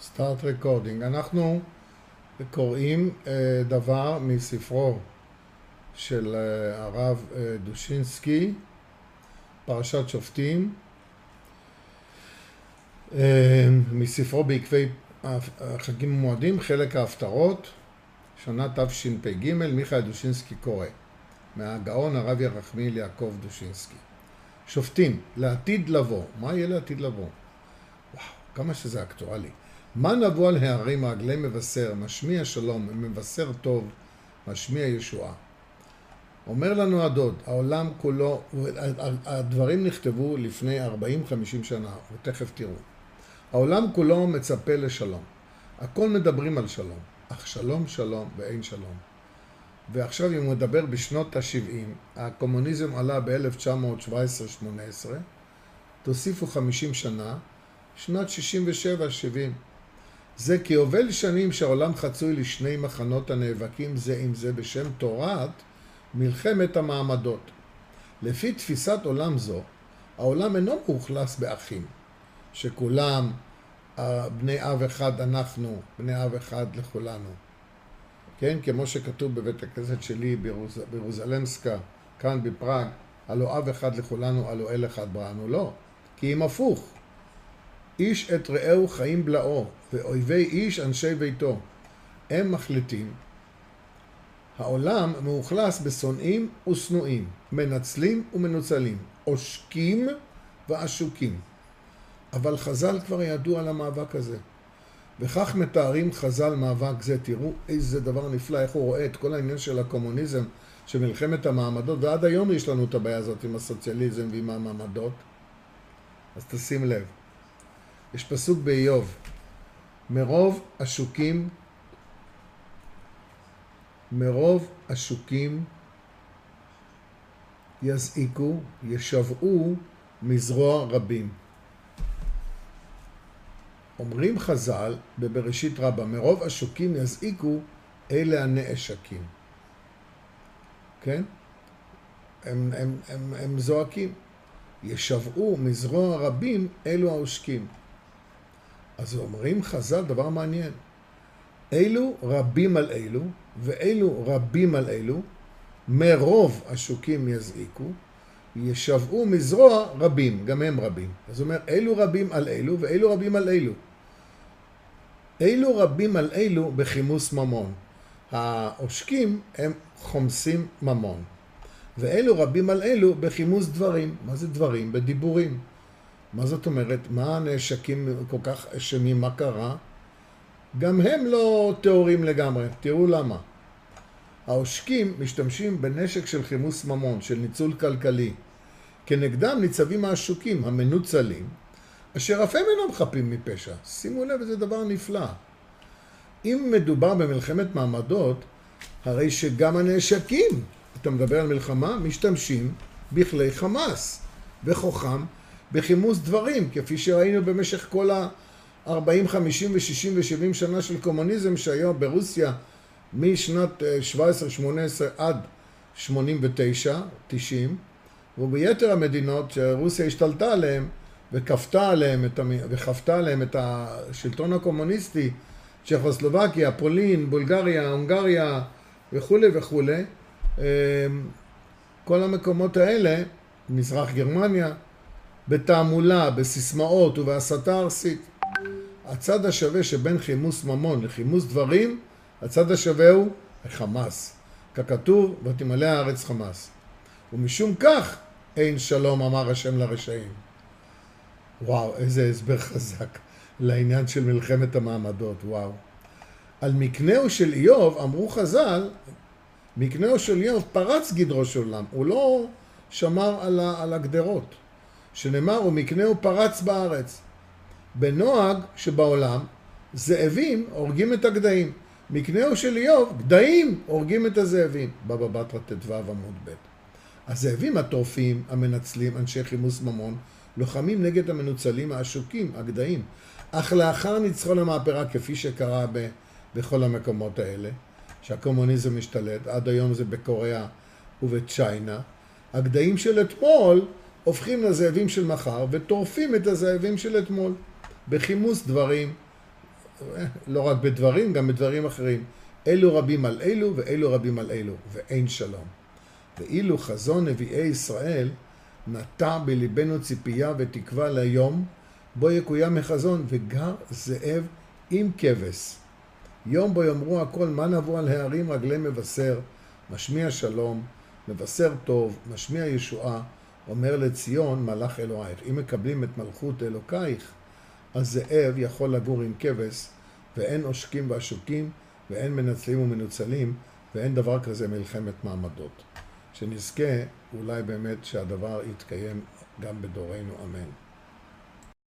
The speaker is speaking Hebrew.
Start recording. אנחנו קוראים אה, דבר מספרו של אה, הרב אה, דושינסקי, פרשת שופטים, מספרו בעקבי החגים ומועדים, חלק ההפטרות, שנה תשפ"ג, מיכאל דושינסקי קורא, מהגאון הרב ירחמיאל יעקב דושינסקי. שופטים, לעתיד לבוא. מה יהיה לעתיד לבוא? וואו, כמה שזה אקטואלי. מה נבוא על הערים רגלי מבשר, משמיע שלום, מבשר טוב, משמיע ישועה. אומר לנו הדוד, העולם כולו, הדברים נכתבו לפני 40-50 שנה, ותכף תראו. העולם כולו מצפה לשלום. הכל מדברים על שלום, אך שלום שלום ואין שלום. ועכשיו אם הוא מדבר בשנות ה-70, הקומוניזם עלה ב-1917-18, תוסיפו 50 שנה, שנת 67-70. זה כיובל שנים שהעולם חצוי לשני מחנות הנאבקים זה עם זה בשם תורת מלחמת המעמדות. לפי תפיסת עולם זו, העולם אינו מאוכלס באחים, שכולם בני אב אחד אנחנו, בני אב אחד לכולנו. כן, כמו שכתוב בבית הכנסת שלי בירוז... בירוזלמסקה, כאן בפראג, הלא אב אחד לכולנו, הלא אל אחד בראנו. לא, כי אם הפוך. איש את רעהו חיים בלעו, ואויבי איש אנשי ביתו. הם מחליטים. העולם מאוכלס בשונאים ושנואים, מנצלים ומנוצלים, עושקים ועשוקים. אבל חז"ל כבר ידעו על המאבק הזה. וכך מתארים חז"ל מאבק זה. תראו איזה דבר נפלא, איך הוא רואה את כל העניין של הקומוניזם, של מלחמת המעמדות, ועד היום יש לנו את הבעיה הזאת עם הסוציאליזם ועם המעמדות. אז תשים לב. יש פסוק באיוב, מרוב השוקים, מרוב השוקים יזעיקו, ישבעו מזרוע רבים. אומרים חז"ל בבראשית רבה, מרוב השוקים יזעיקו אלה הנאשקים. כן? הם, הם, הם, הם זועקים. ישבעו מזרוע רבים אלו העושקים. אז אומרים חז"ל דבר מעניין. אלו רבים על אלו, ואלו רבים על אלו, מרוב השוקים יזעיקו, ישבעו מזרוע רבים, גם הם רבים. אז הוא אומר, אלו רבים על אלו, ואלו רבים על אלו. אלו רבים על אלו בכימוס ממון. העושקים הם חומסים ממון. ואלו רבים על אלו בכימוס דברים. מה זה דברים? בדיבורים. מה זאת אומרת? מה הנשקים כל כך אשמים? מה קרה? גם הם לא טהורים לגמרי. תראו למה. העושקים משתמשים בנשק של חימוס ממון, של ניצול כלכלי. כנגדם ניצבים העשוקים, המנוצלים, אשר אף הם אינם חפים מפשע. שימו לב, זה דבר נפלא. אם מדובר במלחמת מעמדות, הרי שגם הנשקים, אתה מדבר על מלחמה, משתמשים בכלי חמאס, בכוחם, בכימוס דברים, כפי שראינו במשך כל ה-40, 50 ו-60 ו-70 שנה של קומוניזם שהיה ברוסיה משנת 17-18 אה, עד 89, 90, וביתר המדינות שרוסיה השתלטה עליהן וכפתה עליהם את, וכפתה עליהם את השלטון הקומוניסטי, צ'כוסלובקיה, פולין, בולגריה, הונגריה וכולי וכולי, אמ, כל המקומות האלה, מזרח גרמניה, בתעמולה, בסיסמאות ובהסתה ארסית. הצד השווה שבין חימוס ממון לחימוס דברים, הצד השווה הוא החמאס. ככתוב, ותמלא הארץ חמאס. ומשום כך אין שלום אמר השם לרשעים. וואו, איזה הסבר חזק לעניין של מלחמת המעמדות, וואו. על מקנהו של איוב אמרו חז"ל, מקנהו של איוב פרץ גדרו של עולם, הוא לא שמר על, ה, על הגדרות. שנאמר, ומקנהו פרץ בארץ. בנוהג שבעולם, זאבים הורגים את הגדיים. מקנהו של איוב, גדיים הורגים את הזאבים. בבא בתרא ט"ו עמוד ב'. הזאבים הטורפים, המנצלים, אנשי חימוס ממון, לוחמים נגד המנוצלים העשוקים, הגדיים. אך לאחר ניצחון המהפרה, כפי שקרה ב, בכל המקומות האלה, שהקומוניזם משתלט, עד היום זה בקוריאה ובצ'יינה, הגדיים של אתמול הופכים לזאבים של מחר וטורפים את הזאבים של אתמול. בכימוס דברים, לא רק בדברים, גם בדברים אחרים. אלו רבים על אלו ואלו רבים על אלו, ואין שלום. ואילו חזון נביאי ישראל נטע בליבנו ציפייה ותקווה ליום בו יקוים החזון וגר זאב עם כבש. יום בו יאמרו הכל מה נבוא על הערים רגלי מבשר, משמיע שלום, מבשר טוב, משמיע ישועה, אומר לציון מלאך אלוהיך. אם מקבלים את מלכות אלוקייך, אז זאב יכול לגור עם כבש, ואין עושקים ועשוקים, ואין מנצלים ומנוצלים, ואין דבר כזה מלחמת מעמדות. שנזכה אולי באמת שהדבר יתקיים גם בדורנו, אמן.